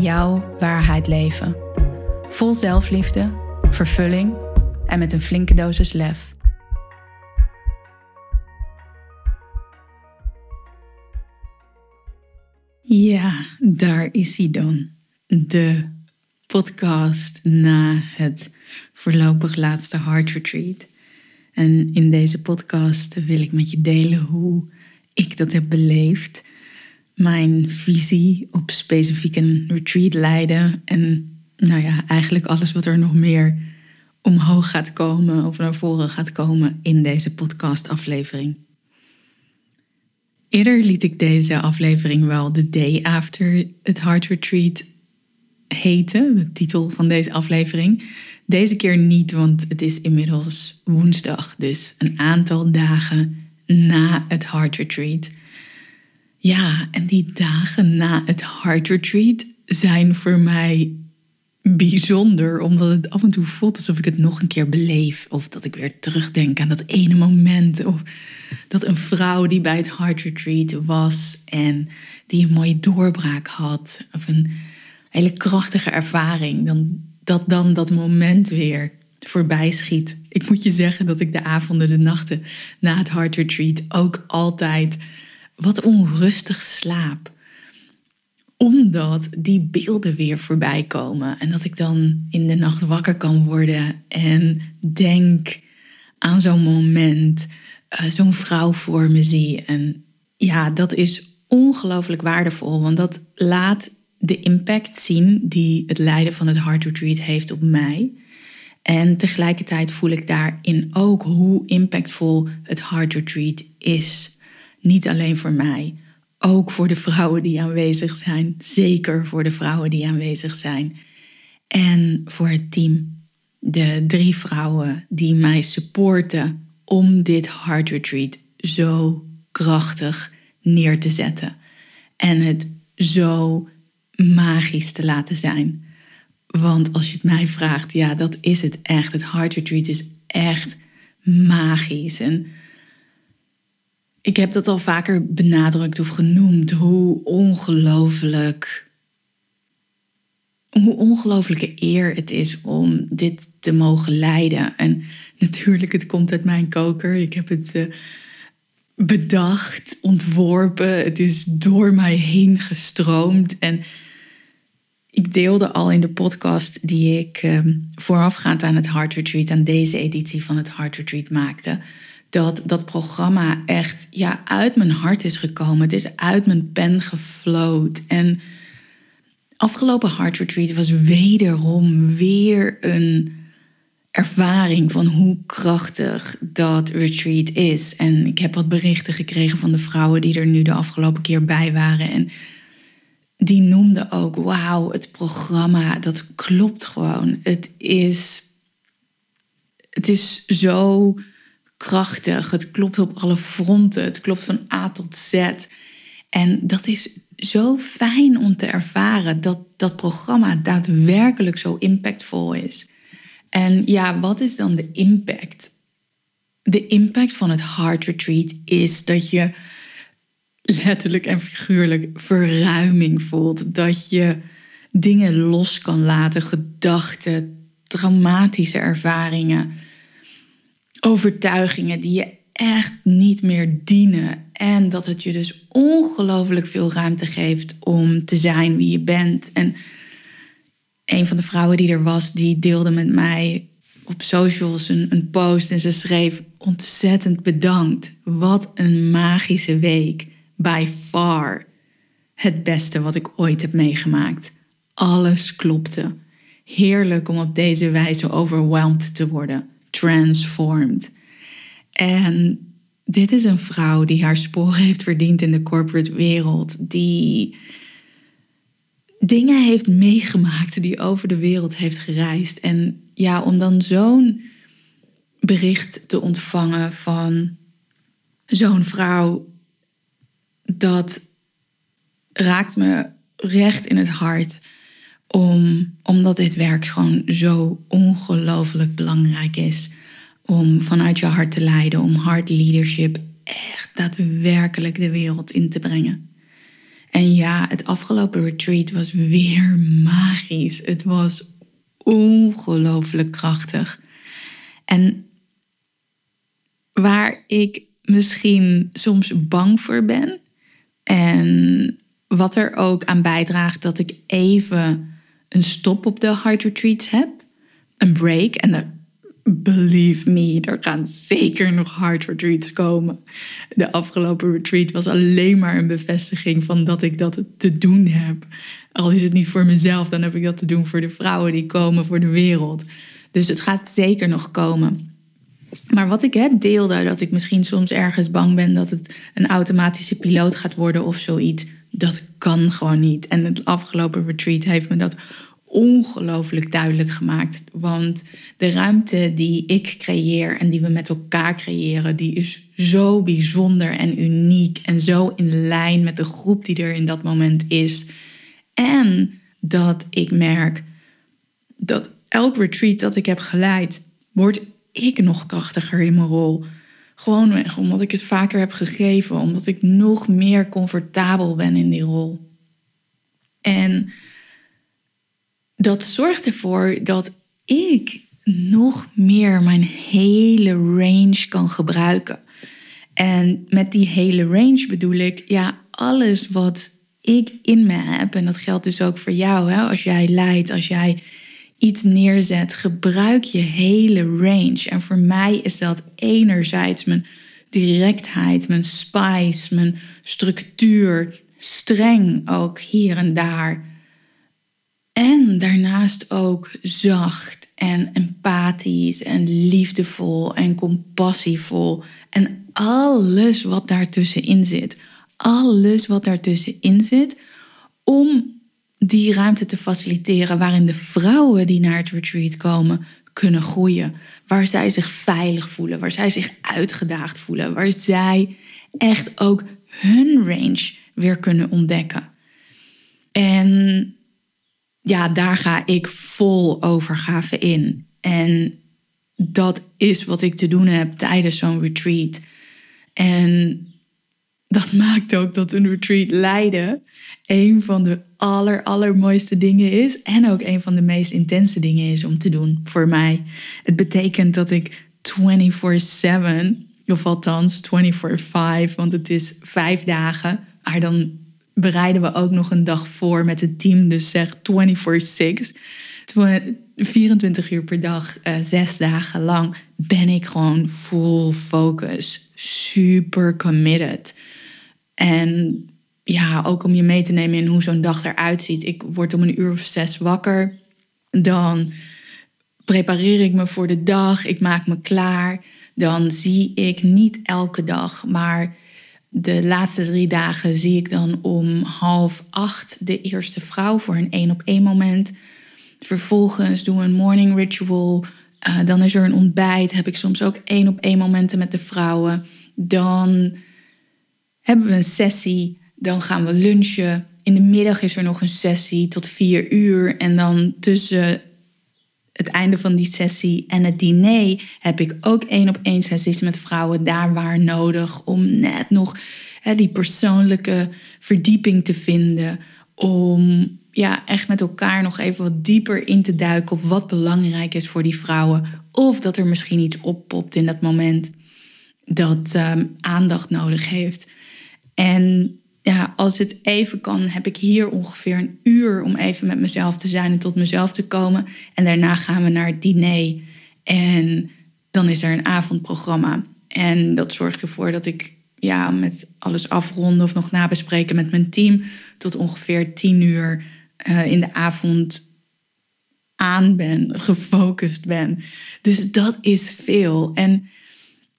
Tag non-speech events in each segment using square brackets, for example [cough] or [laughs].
jouw waarheid leven. Vol zelfliefde, vervulling en met een flinke dosis lef. Ja, daar is hij dan. De podcast na het voorlopig laatste Heart Retreat. En in deze podcast wil ik met je delen hoe ik dat heb beleefd mijn visie op specifiek een retreat leiden. En nou ja, eigenlijk alles wat er nog meer omhoog gaat komen of naar voren gaat komen in deze podcastaflevering. Eerder liet ik deze aflevering wel The Day After het Heart Retreat heten, de titel van deze aflevering. Deze keer niet, want het is inmiddels woensdag, dus een aantal dagen na het Heart Retreat. Ja, en die dagen na het Heart Retreat zijn voor mij bijzonder, omdat het af en toe voelt alsof ik het nog een keer beleef. Of dat ik weer terugdenk aan dat ene moment. Of dat een vrouw die bij het Heart Retreat was en die een mooie doorbraak had. Of een hele krachtige ervaring. Dan, dat dan dat moment weer voorbij schiet. Ik moet je zeggen dat ik de avonden, de nachten na het Heart Retreat ook altijd wat onrustig slaap. Omdat die beelden weer voorbij komen. En dat ik dan in de nacht wakker kan worden en denk aan zo'n moment, uh, zo'n vrouw voor me zie. En ja, dat is ongelooflijk waardevol, want dat laat de impact zien die het lijden van het Heart Retreat heeft op mij. En tegelijkertijd voel ik daarin ook hoe impactvol het Heart Retreat is. Niet alleen voor mij, ook voor de vrouwen die aanwezig zijn. Zeker voor de vrouwen die aanwezig zijn. En voor het team. De drie vrouwen die mij supporten om dit Heart Retreat zo krachtig neer te zetten. En het zo magisch te laten zijn. Want als je het mij vraagt, ja, dat is het echt. Het Heart Retreat is echt magisch. En ik heb dat al vaker benadrukt of genoemd, hoe ongelooflijk, hoe ongelooflijke eer het is om dit te mogen leiden. En natuurlijk, het komt uit mijn koker. Ik heb het uh, bedacht, ontworpen. Het is door mij heen gestroomd. En ik deelde al in de podcast die ik uh, voorafgaand aan het Heart Retreat, aan deze editie van het Heart Retreat maakte dat dat programma echt ja, uit mijn hart is gekomen. Het is uit mijn pen gefloot. En afgelopen Heart Retreat was wederom weer een ervaring van hoe krachtig dat retreat is. En ik heb wat berichten gekregen van de vrouwen die er nu de afgelopen keer bij waren. En die noemden ook, wauw, het programma, dat klopt gewoon. Het is, het is zo krachtig. Het klopt op alle fronten. Het klopt van A tot Z. En dat is zo fijn om te ervaren dat dat programma daadwerkelijk zo impactvol is. En ja, wat is dan de impact? De impact van het Heart Retreat is dat je letterlijk en figuurlijk verruiming voelt. Dat je dingen los kan laten, gedachten, traumatische ervaringen overtuigingen die je echt niet meer dienen. En dat het je dus ongelooflijk veel ruimte geeft om te zijn wie je bent. En een van de vrouwen die er was, die deelde met mij op socials een, een post en ze schreef ontzettend bedankt. Wat een magische week. By far het beste wat ik ooit heb meegemaakt. Alles klopte. Heerlijk om op deze wijze overweldigd te worden transformed. En dit is een vrouw die haar sporen heeft verdiend in de corporate wereld, die, dingen heeft meegemaakt die over de wereld heeft gereisd. En ja, om dan zo'n bericht te ontvangen van zo'n vrouw, dat raakt me recht in het hart. Om, omdat dit werk gewoon zo ongelooflijk belangrijk is. Om vanuit je hart te leiden, om hard leadership echt daadwerkelijk de wereld in te brengen. En ja, het afgelopen retreat was weer magisch. Het was ongelooflijk krachtig. En waar ik misschien soms bang voor ben en wat er ook aan bijdraagt dat ik even een stop op de hard retreats heb, een break. En believe me, er gaan zeker nog hard retreats komen. De afgelopen retreat was alleen maar een bevestiging van dat ik dat te doen heb. Al is het niet voor mezelf, dan heb ik dat te doen voor de vrouwen die komen, voor de wereld. Dus het gaat zeker nog komen. Maar wat ik hè, deelde, dat ik misschien soms ergens bang ben dat het een automatische piloot gaat worden of zoiets, dat kan gewoon niet. En het afgelopen retreat heeft me dat ongelooflijk duidelijk gemaakt. Want de ruimte die ik creëer en die we met elkaar creëren, die is zo bijzonder en uniek en zo in lijn met de groep die er in dat moment is. En dat ik merk dat elk retreat dat ik heb geleid, word ik nog krachtiger in mijn rol. Gewoon omdat ik het vaker heb gegeven, omdat ik nog meer comfortabel ben in die rol. En dat zorgt ervoor dat ik nog meer mijn hele range kan gebruiken. En met die hele range bedoel ik, ja, alles wat ik in me heb, en dat geldt dus ook voor jou, hè, als jij leidt, als jij iets neerzet, gebruik je hele range. En voor mij is dat enerzijds mijn directheid, mijn spice, mijn structuur, streng ook hier en daar. En daarnaast ook zacht en empathisch en liefdevol en compassievol. En alles wat daartussenin zit. Alles wat daartussenin zit. Om die ruimte te faciliteren waarin de vrouwen die naar het retreat komen kunnen groeien. Waar zij zich veilig voelen, waar zij zich uitgedaagd voelen, waar zij echt ook hun range weer kunnen ontdekken. En ja, daar ga ik vol overgave in. En dat is wat ik te doen heb tijdens zo'n retreat. En dat [laughs] maakt ook dat een retreat leiden een van de aller, allermooiste dingen is. En ook een van de meest intense dingen is om te doen voor mij. Het betekent dat ik 24-7, of althans 24-5, want het is vijf dagen. Maar dan bereiden we ook nog een dag voor met het team, dus zeg 24-6. 24 uur per dag, uh, zes dagen lang, ben ik gewoon full focus, super committed. En ja, ook om je mee te nemen in hoe zo'n dag eruit ziet. Ik word om een uur of zes wakker. Dan prepareer ik me voor de dag. Ik maak me klaar. Dan zie ik niet elke dag, maar de laatste drie dagen zie ik dan om half acht de eerste vrouw voor een één op één moment. Vervolgens doen we een morning ritual. Uh, dan is er een ontbijt. Heb ik soms ook één op één momenten met de vrouwen. Dan hebben we een sessie. Dan gaan we lunchen. In de middag is er nog een sessie tot vier uur. En dan tussen het einde van die sessie en het diner heb ik ook één op één sessies met vrouwen daar waar nodig. Om net nog hè, die persoonlijke verdieping te vinden. Om ja, echt met elkaar nog even wat dieper in te duiken op wat belangrijk is voor die vrouwen. Of dat er misschien iets oppopt in dat moment dat um, aandacht nodig heeft. En ja, als het even kan, heb ik hier ongeveer een uur om even met mezelf te zijn en tot mezelf te komen. En daarna gaan we naar het diner. En dan is er een avondprogramma. En dat zorgt ervoor dat ik ja, met alles afronden of nog nabespreken met mijn team tot ongeveer tien uur uh, in de avond aan ben, [laughs] gefocust ben. Dus dat is veel. En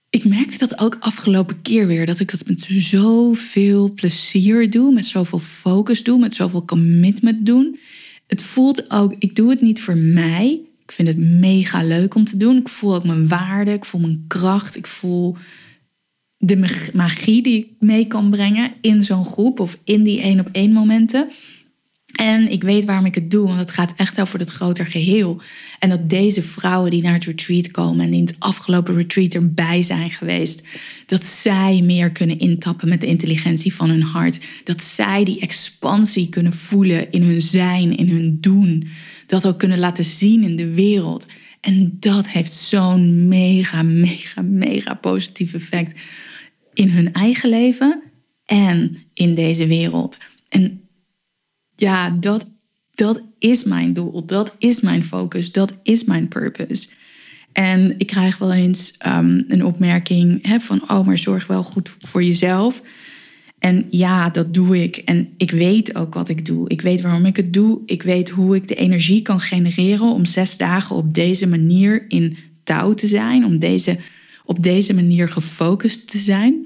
ik merkte dat ook afgelopen keer weer. Dat ik dat met zoveel plezier doe. Met zoveel focus doe. Met zoveel commitment doen. Het voelt ook, ik doe het niet voor mij. Ik vind het mega leuk om te doen. Ik voel ook mijn waarde. Ik voel mijn kracht. Ik voel de magie die ik mee kan brengen in zo'n groep. Of in die één op één momenten. En ik weet waarom ik het doe, want het gaat echt over het groter geheel. En dat deze vrouwen die naar het retreat komen en in het afgelopen retreat erbij zijn geweest, dat zij meer kunnen intappen met de intelligentie van hun hart. Dat zij die expansie kunnen voelen in hun zijn, in hun doen. Dat ook kunnen laten zien in de wereld. En dat heeft zo'n mega, mega, mega positief effect in hun eigen leven en in deze wereld. En ja, dat, dat is mijn doel, dat is mijn focus, dat is mijn purpose. En ik krijg wel eens um, een opmerking hè, van, oh, maar zorg wel goed voor jezelf. En ja, dat doe ik. En ik weet ook wat ik doe. Ik weet waarom ik het doe. Ik weet hoe ik de energie kan genereren om zes dagen op deze manier in touw te zijn. Om deze, op deze manier gefocust te zijn.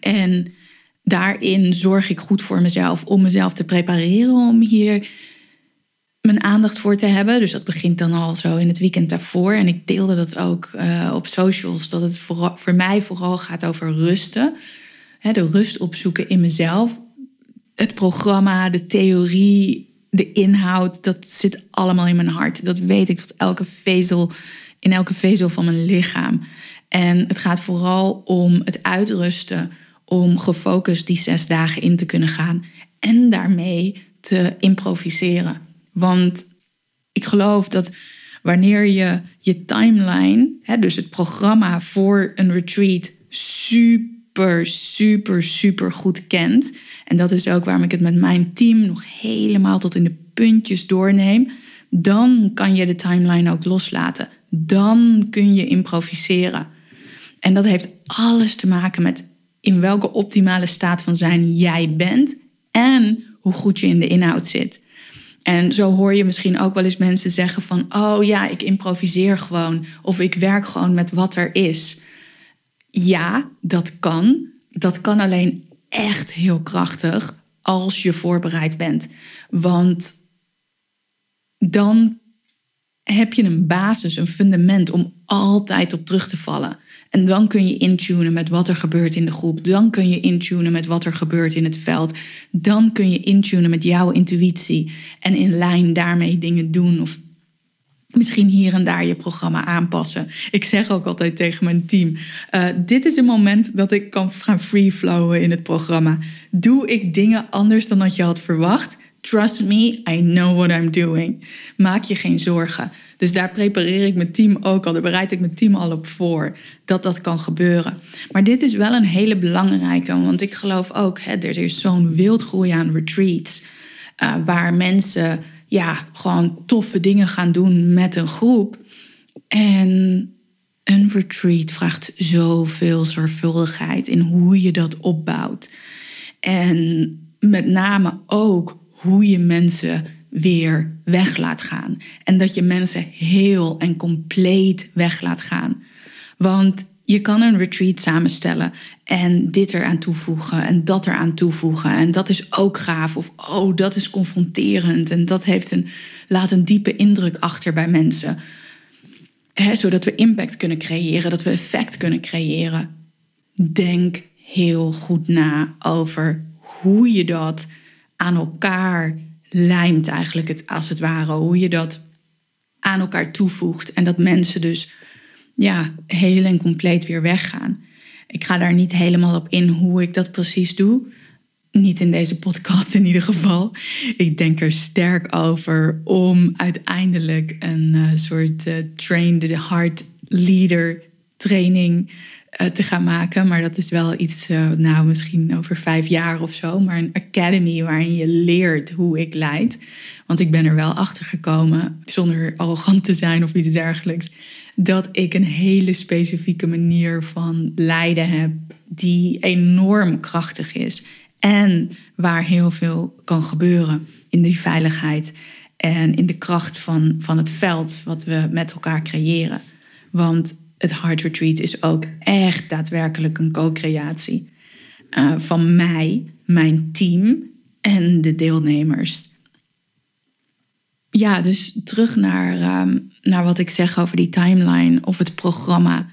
En daarin zorg ik goed voor mezelf om mezelf te prepareren om hier mijn aandacht voor te hebben. Dus dat begint dan al zo in het weekend daarvoor. En ik deelde dat ook uh, op socials, dat het voor, voor mij vooral gaat over rusten. de rust opzoeken in mezelf. Het programma, de theorie, de inhoud, dat zit allemaal in mijn hart. Dat weet ik tot elke vezel, in elke vezel van mijn lichaam. En het gaat vooral om het uitrusten om gefocust die zes dagen in te kunnen gaan en daarmee te improviseren. Want ik geloof dat wanneer je je timeline, hè, dus het programma voor een retreat, super, super, super goed kent. En dat is ook waarom ik het met mijn team nog helemaal tot in de puntjes doorneem. Dan kan je de timeline ook loslaten. Dan kun je improviseren. En dat heeft alles te maken met in welke optimale staat van zijn jij bent en hoe goed je in de inhoud zit. En zo hoor je misschien ook wel eens mensen zeggen van, oh ja, ik improviseer gewoon of ik werk gewoon met wat er is. Ja, dat kan. Dat kan alleen echt heel krachtig als je voorbereid bent. Want dan heb je een basis, een fundament om altijd op terug te vallen. En dan kun je intunen met wat er gebeurt in de groep. Dan kun je intunen met wat er gebeurt in het veld. Dan kun je intunen met jouw intuïtie. En in lijn daarmee dingen doen. Of misschien hier en daar je programma aanpassen. Ik zeg ook altijd tegen mijn team: uh, dit is een moment dat ik kan gaan free flowen in het programma. Doe ik dingen anders dan dat je had verwacht? Trust me, I know what I'm doing. Maak je geen zorgen. Dus daar prepareer ik mijn team ook al, daar bereid ik mijn team al op voor dat dat kan gebeuren. Maar dit is wel een hele belangrijke, want ik geloof ook, hè, er is zo'n wildgroei aan retreats, uh, waar mensen ja, gewoon toffe dingen gaan doen met een groep. En een retreat vraagt zoveel zorgvuldigheid in hoe je dat opbouwt. En met name ook hoe je mensen weer weg laat gaan. En dat je mensen heel en compleet weg laat gaan. Want je kan een retreat samenstellen en dit eraan toevoegen en dat eraan toevoegen. En dat is ook gaaf. Of oh, dat is confronterend. En dat heeft een, laat een diepe indruk achter bij mensen. zodat we impact kunnen creëren, dat we effect kunnen creëren. Denk heel goed na over hoe je dat aan elkaar lijmt eigenlijk het, als het ware. Hoe je dat aan elkaar toevoegt. En dat mensen dus ja, heel en compleet weer weggaan. Ik ga daar niet helemaal op in hoe ik dat precies doe. Niet in deze podcast in ieder geval. Ik denk er sterk over om uiteindelijk een uh, soort uh, train heart leader training uh, te gaan maken. Maar dat is wel iets, uh, nou misschien over vijf jaar of zo. Maar een academy waarin je leert hoe ik leid. Want ik ben er wel achter gekomen, zonder arrogant te zijn of iets dergelijks. Dat ik een hele specifieke manier van leiden heb. Die enorm krachtig is. En waar heel veel kan gebeuren in die veiligheid. En in de kracht van, van het veld wat we met elkaar creëren. Want het Heart Retreat is ook echt daadwerkelijk een co-creatie uh, van mij, mijn team en de deelnemers. Ja, dus terug naar, uh, naar wat ik zeg over die timeline of het programma.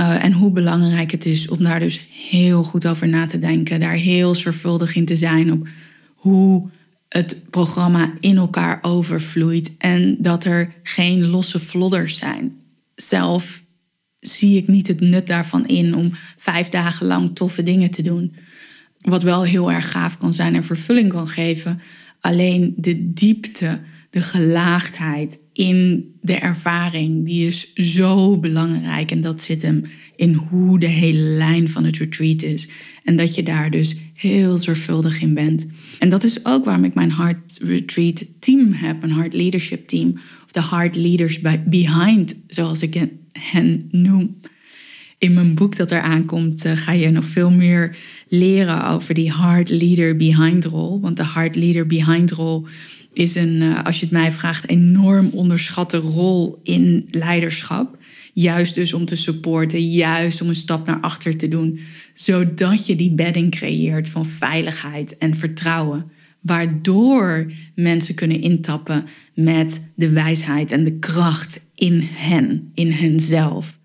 Uh, en hoe belangrijk het is om daar dus heel goed over na te denken. Daar heel zorgvuldig in te zijn op hoe het programma in elkaar overvloeit. En dat er geen losse vlodders zijn. Zelf zie ik niet het nut daarvan in om vijf dagen lang toffe dingen te doen. Wat wel heel erg gaaf kan zijn en vervulling kan geven. Alleen de diepte, de gelaagdheid in de ervaring, die is zo belangrijk. En dat zit hem in hoe de hele lijn van het retreat is. En dat je daar dus heel zorgvuldig in bent. En dat is ook waarom ik mijn Heart Retreat team heb, een Heart Leadership team. De Heart Leaders Behind, zoals ik hen noem. In mijn boek dat er aankomt, uh, ga je nog veel meer leren over die Heart Leader Behind rol. Want de Heart Leader Behind rol is een, uh, als je het mij vraagt, enorm onderschatte rol in leiderschap. Juist dus om te supporten, juist om een stap naar achter te doen, zodat je die bedding creëert van veiligheid en vertrouwen. Waardoor mensen kunnen intappen met de wijsheid en de kracht in hen, in henzelf.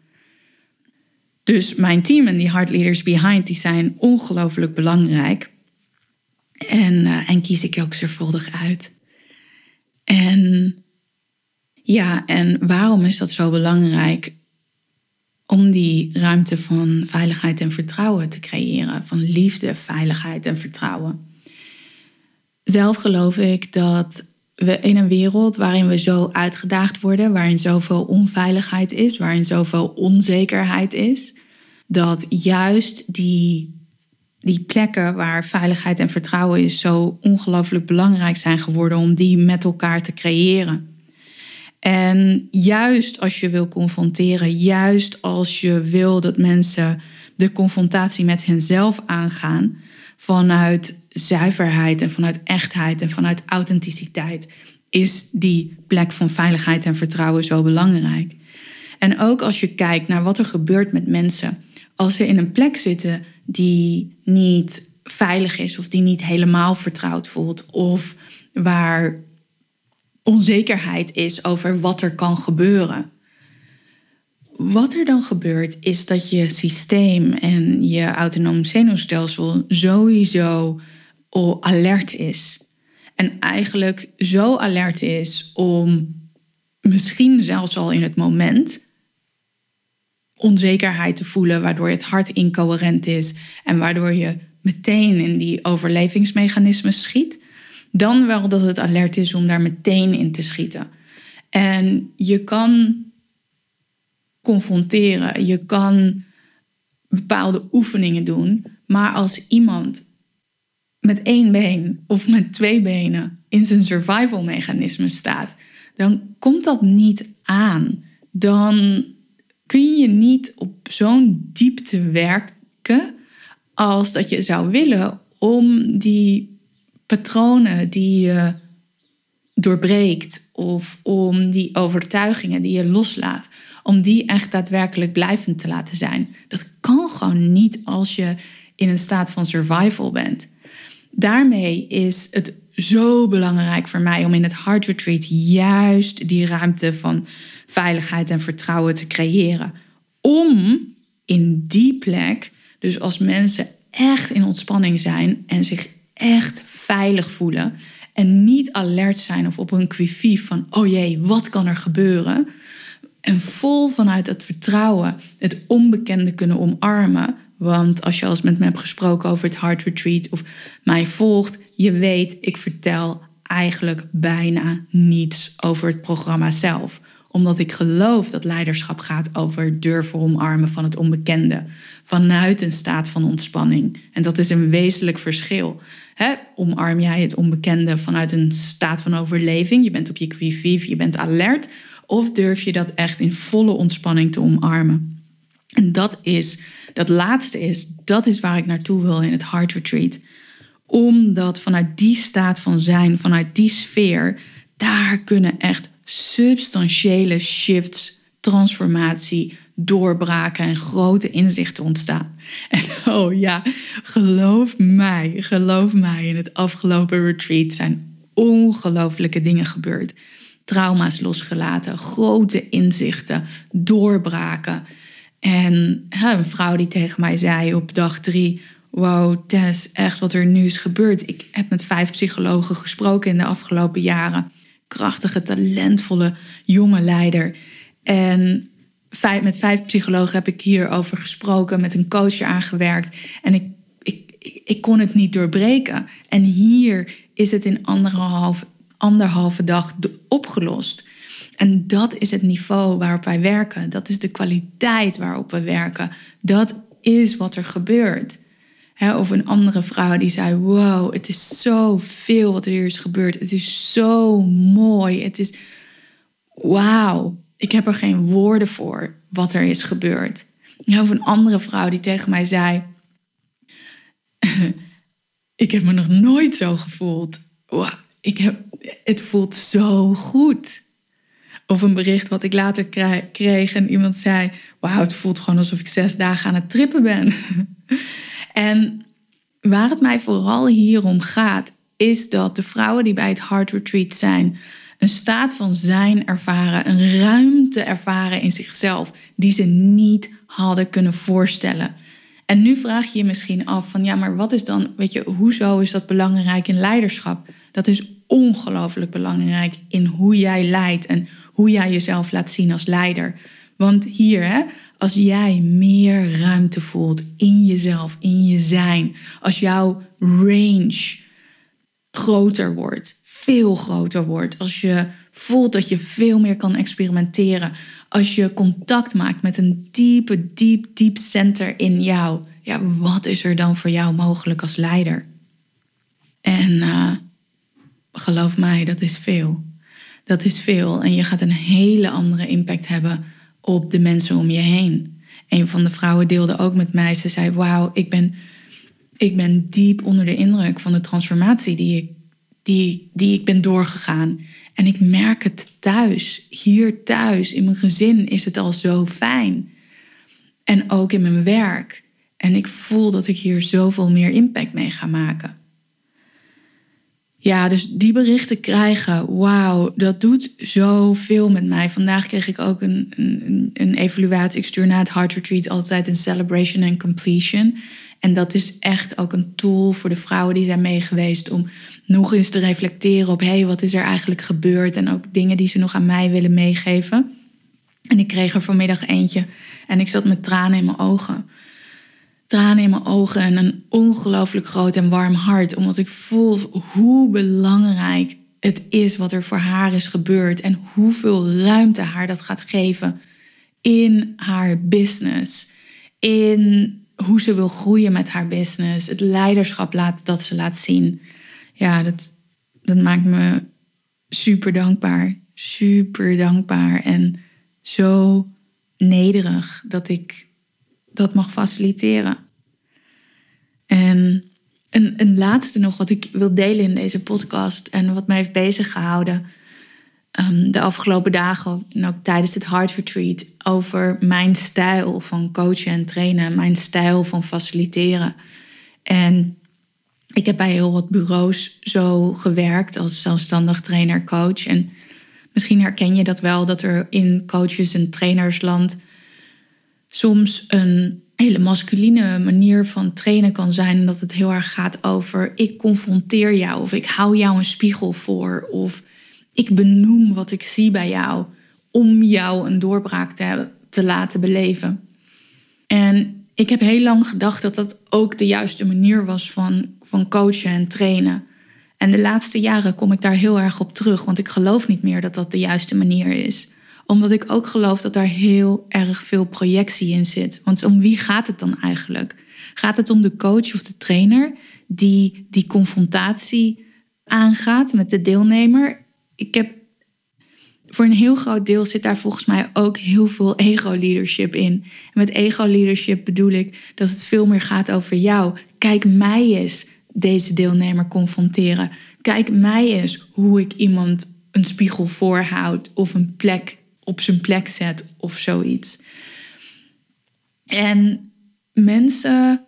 Dus mijn team en die Heart Leaders Behind, die zijn ongelooflijk belangrijk. En, uh, en kies ik ook zorgvuldig uit. En ja, en waarom is dat zo belangrijk? Om die ruimte van veiligheid en vertrouwen te creëren. Van liefde, veiligheid en vertrouwen. Zelf geloof ik dat we in een wereld waarin we zo uitgedaagd worden, waarin zoveel onveiligheid is, waarin zoveel onzekerheid is, dat juist die, die plekken waar veiligheid en vertrouwen is zo ongelooflijk belangrijk zijn geworden om die met elkaar te creëren. En juist als je wil confronteren, juist als je wil dat mensen de confrontatie met henzelf aangaan vanuit zuiverheid en vanuit echtheid en vanuit authenticiteit, is die plek van veiligheid en vertrouwen zo belangrijk. En ook als je kijkt naar wat er gebeurt met mensen als ze in een plek zitten die niet veilig is of die niet helemaal vertrouwd voelt of waar onzekerheid is over wat er kan gebeuren. Wat er dan gebeurt is dat je systeem en je autonoom zenuwstelsel sowieso alert is. En eigenlijk zo alert is om misschien zelfs al in het moment onzekerheid te voelen, waardoor het hart incoherent is en waardoor je meteen in die overlevingsmechanismen schiet, dan wel dat het alert is om daar meteen in te schieten. En je kan confronteren, je kan bepaalde oefeningen doen, maar als iemand met één been of met twee benen in zijn survival mechanisme staat, dan komt dat niet aan. Dan kun je niet op zo'n diepte werken als dat je zou willen om die patronen die je doorbreekt of om die overtuigingen die je loslaat, om die echt daadwerkelijk blijvend te laten zijn. Dat kan gewoon niet als je in een staat van survival bent. Daarmee is het zo belangrijk voor mij om in het Heart Retreat juist die ruimte van veiligheid en vertrouwen te creëren. Om in die plek, dus als mensen echt in ontspanning zijn en zich echt veilig voelen en niet alert zijn of op een quivief van oh jee, wat kan er gebeuren? En vol vanuit het vertrouwen het onbekende kunnen omarmen. Want als je al eens met me hebt gesproken over het Heart Retreat of mij volgt, je weet, ik vertel eigenlijk bijna niets over het programma zelf omdat ik geloof dat leiderschap gaat over durven omarmen van het onbekende. Vanuit een staat van ontspanning. En dat is een wezenlijk verschil. omarm jij het onbekende vanuit een staat van overleving? Je bent op je qui je bent alert. Of durf je dat echt in volle ontspanning te omarmen? En dat is, dat laatste is, dat is waar ik naartoe wil in het Heart Retreat. Omdat vanuit die staat van zijn, vanuit die sfeer, daar kunnen echt substantiële shifts, transformatie, doorbraken en grote inzichten ontstaan. En oh ja, geloof mij, geloof mij, in het afgelopen retreat zijn ongelofelijke dingen gebeurd. Trauma's losgelaten, grote inzichten, doorbraken. En een vrouw die tegen mij zei op dag drie: Wow, Tess, echt wat er nu is gebeurd. Ik heb met vijf psychologen gesproken in de afgelopen jaren. Krachtige, talentvolle jonge leider. En met vijf psychologen heb ik hierover gesproken, met een coach aangewerkt. En ik, ik, ik, kon het niet doorbreken. En hier is het in anderhalf, anderhalve dag opgelost. En dat is het niveau waarop wij werken. Dat is de kwaliteit waarop we werken. Dat is wat er gebeurt. of een andere vrouw die zei: Wow, het is zoveel wat er hier is gebeurd. Het is zo mooi. Het is wauw. Ik heb er geen woorden voor wat er is gebeurd. Of een andere vrouw die tegen mij zei: [laughs] Ik heb me nog nooit zo gevoeld. Wow, ik heb, het voelt zo goed. Of een bericht wat ik later kreeg en iemand zei: Wauw, het voelt gewoon alsof ik zes dagen aan het trippen ben. [laughs] en waar het mij vooral hier om gaat, is dat de vrouwen die bij het Heart Retreat zijn, een staat van zijn ervaren, een ruimte ervaren in zichzelf die ze niet hadden kunnen voorstellen. En nu vraag je je misschien af van ja, maar wat is dan, weet je, hoezo is dat belangrijk in leiderschap? Dat is ongelooflijk belangrijk in hoe jij leidt en hoe jij jezelf laat zien als leider. Want hier, hè, als jij meer ruimte voelt in jezelf, in je zijn, als jouw range groter wordt, veel groter wordt, als je voelt dat je veel meer kan experimenteren, als je contact maakt met een diepe, diep, diep center in jou, ja, wat is er dan voor jou mogelijk als leider? En uh, geloof mij, dat is veel. Dat is veel. En je gaat een hele andere impact hebben op de mensen om je heen. Een van de vrouwen deelde ook met mij. Ze zei: Wauw, ik ben, ik ben diep onder de indruk van de transformatie die ik, die, die ik ben doorgegaan. En ik merk het thuis, hier thuis, in mijn gezin is het al zo fijn. En ook in mijn werk. En ik voel dat ik hier zoveel meer impact mee ga maken. Ja, dus die berichten krijgen, wauw, dat doet zoveel met mij. Vandaag kreeg ik ook een, een, een evaluatie. Ik stuur na het Heart Retreat altijd een celebration and completion. En dat is echt ook een tool voor de vrouwen die zijn meegeweest om nog eens te reflecteren op hé, hey, wat is er eigenlijk gebeurd? En ook dingen die ze nog aan mij willen meegeven. En ik kreeg er vanmiddag eentje en ik zat met tranen in mijn ogen tranen in mijn ogen en een ongelooflijk groot en warm hart. Omdat ik voel hoe belangrijk het is wat er voor haar is gebeurd. En hoeveel ruimte haar dat gaat geven in haar business. In hoe ze wil groeien met haar business. Het leiderschap laat, dat ze laat zien. Ja, dat, dat maakt me super dankbaar. Super dankbaar. En zo nederig dat ik dat mag faciliteren. En een, een laatste nog wat ik wil delen in deze podcast en wat mij heeft bezig gehouden um, de afgelopen dagen en ook tijdens het Heart Retreat over mijn stijl van coachen en trainen, mijn stijl van faciliteren. En ik heb bij heel wat bureaus zo gewerkt als zelfstandig trainer, coach. En misschien herken je dat wel, dat er in coaches- en trainersland soms een hele masculine manier van trainen kan zijn. Dat het heel erg gaat over ik confronteer jou of ik hou jou een spiegel voor of ik benoem wat ik zie bij jou om jou een doorbraak te, te laten beleven. En ik heb heel lang gedacht dat dat ook de juiste manier was van, van coachen en trainen. En de laatste jaren kom ik daar heel erg op terug, want ik geloof niet meer dat dat de juiste manier is omdat ik ook geloof dat daar heel erg veel projectie in zit. Want om wie gaat het dan eigenlijk? Gaat het om de coach of de trainer die die confrontatie aangaat met de deelnemer? Ik heb voor een heel groot deel zit daar volgens mij ook heel veel ego-leadership in. En met ego-leadership bedoel ik dat het veel meer gaat over jou. Kijk mij eens deze deelnemer confronteren. Kijk mij eens hoe ik iemand een spiegel voorhoud of een plek op zijn plek zet of zoiets. En mensen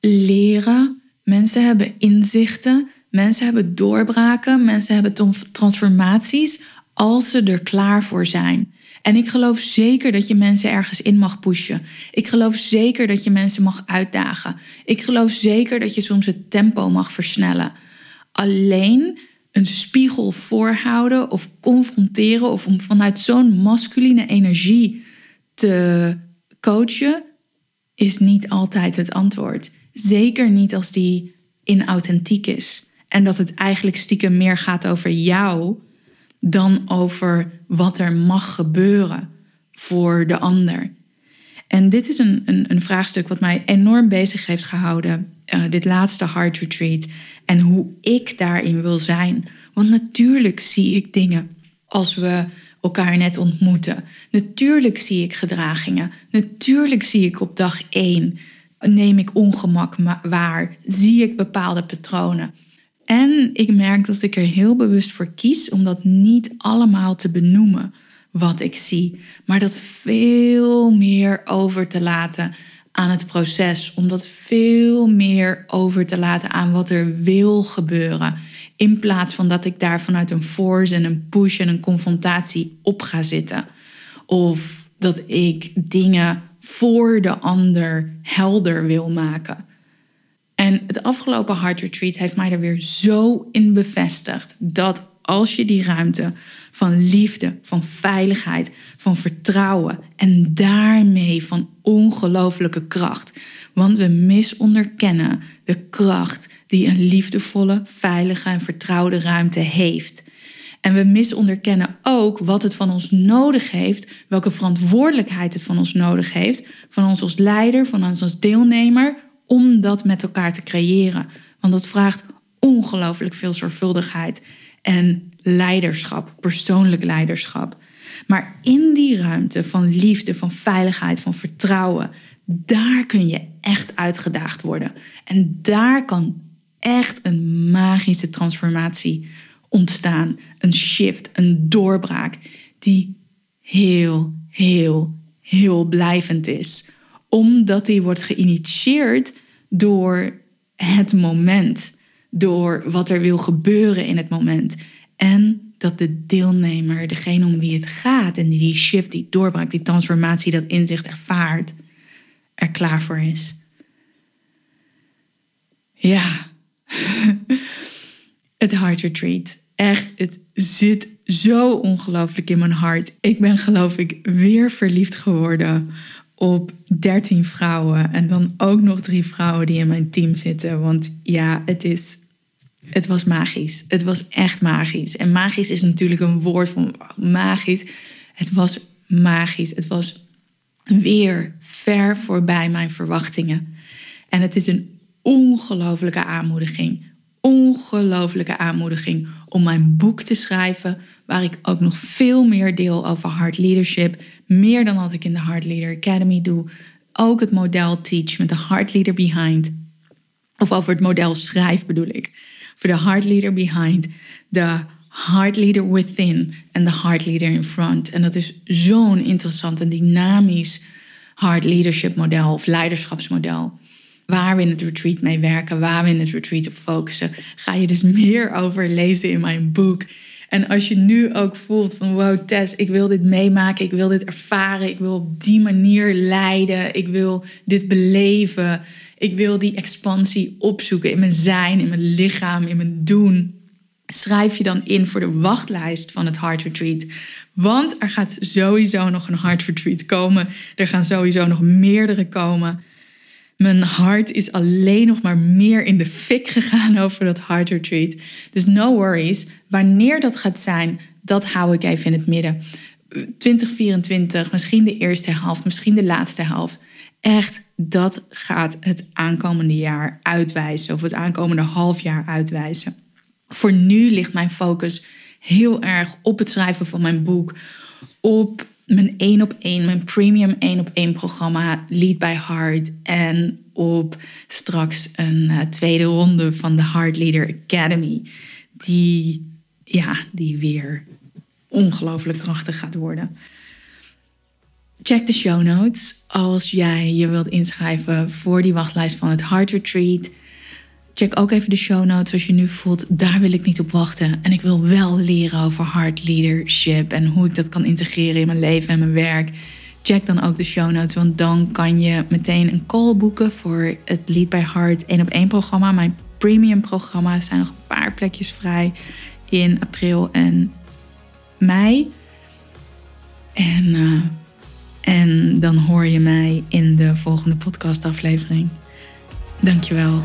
leren, mensen hebben inzichten, mensen hebben doorbraken, mensen hebben transformaties als ze er klaar voor zijn. En ik geloof zeker dat je mensen ergens in mag pushen. Ik geloof zeker dat je mensen mag uitdagen. Ik geloof zeker dat je soms het tempo mag versnellen. Alleen een spiegel voorhouden of confronteren of om vanuit zo'n masculine energie te coachen is niet altijd het antwoord. Zeker niet als die inauthentiek is. En dat het eigenlijk stiekem meer gaat over jou dan over wat er mag gebeuren voor de ander. En dit is een, een, een vraagstuk wat mij enorm bezig heeft gehouden, uh, dit laatste Heart Retreat, en hoe ik daarin wil zijn. Want natuurlijk zie ik dingen als we elkaar net ontmoeten. Natuurlijk zie ik gedragingen. Natuurlijk zie ik op dag één, neem ik ongemak waar, zie ik bepaalde patronen. En ik merk dat ik er heel bewust voor kies om dat niet allemaal te benoemen wat ik zie, maar dat veel meer over te laten aan het proces, om dat veel meer over te laten aan wat er wil gebeuren, in plaats van dat ik daar vanuit een force en een push en een confrontatie op ga zitten. Of dat ik dingen voor de ander helder wil maken. En het afgelopen Heart Retreat heeft mij er weer zo in bevestigd dat als je die ruimte van liefde, van veiligheid, van vertrouwen en daarmee van ongelooflijke kracht. Want we misonderkennen de kracht die een liefdevolle, veilige en vertrouwde ruimte heeft. En we misonderkennen ook wat het van ons nodig heeft, welke verantwoordelijkheid het van ons nodig heeft, van ons als leider, van ons als deelnemer, om dat met elkaar te creëren. Want dat vraagt ongelooflijk veel zorgvuldigheid en leiderschap, persoonlijk leiderschap. Maar in die ruimte van liefde, van veiligheid, van vertrouwen, daar kun je echt uitgedaagd worden. En daar kan echt een magische transformatie ontstaan. Een shift, een doorbraak die heel, heel, heel blijvend is omdat die wordt geïnitieerd door het moment, door wat er wil gebeuren in het moment. En dat de deelnemer, degene om wie het gaat en die die shift, die doorbraak, die transformatie, dat inzicht ervaart, er klaar voor is. Ja, [laughs] het Heart Retreat. Echt, het zit zo ongelooflijk in mijn hart. Ik ben geloof ik weer verliefd geworden op 13 vrouwen en dan ook nog drie vrouwen die in mijn team zitten. Want ja, het is. Het was magisch. Het was echt magisch. En magisch is natuurlijk een woord van magisch. Het was magisch. Het was weer ver voorbij mijn verwachtingen. En het is een ongelofelijke aanmoediging. Ongelofelijke aanmoediging om mijn boek te schrijven, waar ik ook nog veel meer deel over hard leadership, meer dan wat ik in de Heart Leader Academy doe. Ook het model teach met de Heart Leader Behind. Of over het model schrijf bedoel ik. Voor de Heart Leader Behind, de Heart Leader Within en de Heart Leader in Front. En dat is zo'n interessant en dynamisch Heart Leadership model of leiderschapsmodel waar we in het retreat mee werken, waar we in het retreat op focussen, ga je dus meer over lezen in mijn boek. En als je nu ook voelt van wow Tess, ik wil dit meemaken, ik wil dit ervaren, ik wil op die manier leiden, ik wil dit beleven, ik wil die expansie opzoeken in mijn zijn, in mijn lichaam, in mijn doen. Schrijf je dan in voor de wachtlijst van het Heart Retreat. Want er gaat sowieso nog een Heart Retreat komen. Er gaan sowieso nog meerdere komen. Mijn hart is alleen nog maar meer in de fik gegaan over dat heart retreat. Dus no worries. Wanneer dat gaat zijn, dat hou ik even in het midden. 2024, misschien de eerste helft, misschien de laatste helft. Echt, dat gaat het aankomende jaar uitwijzen. Of het aankomende half jaar uitwijzen. Voor nu ligt mijn focus heel erg op het schrijven van mijn boek. Op mijn één op één, mijn premium één op één programma Lead by Heart. En op straks een uh, tweede ronde van de Heart Leader Academy. Die, ja, die weer ongelooflijk krachtig gaat worden. Check de show notes als jij je wilt inschrijven voor die wachtlijst van het Heart Retreat. Check ook even de show notes als je nu voelt, daar wil ik niet op wachten. En ik wil wel leren over heart leadership en hoe ik dat kan integreren in mijn leven en mijn werk. Check dan ook de show notes, want dan kan je meteen een call boeken voor het Lead by Heart 1 op 1 programma. Mijn premium programma. Zijn nog een paar plekjes vrij in april en mei. En, uh, en dan hoor je mij in de volgende podcastaflevering. Dankjewel.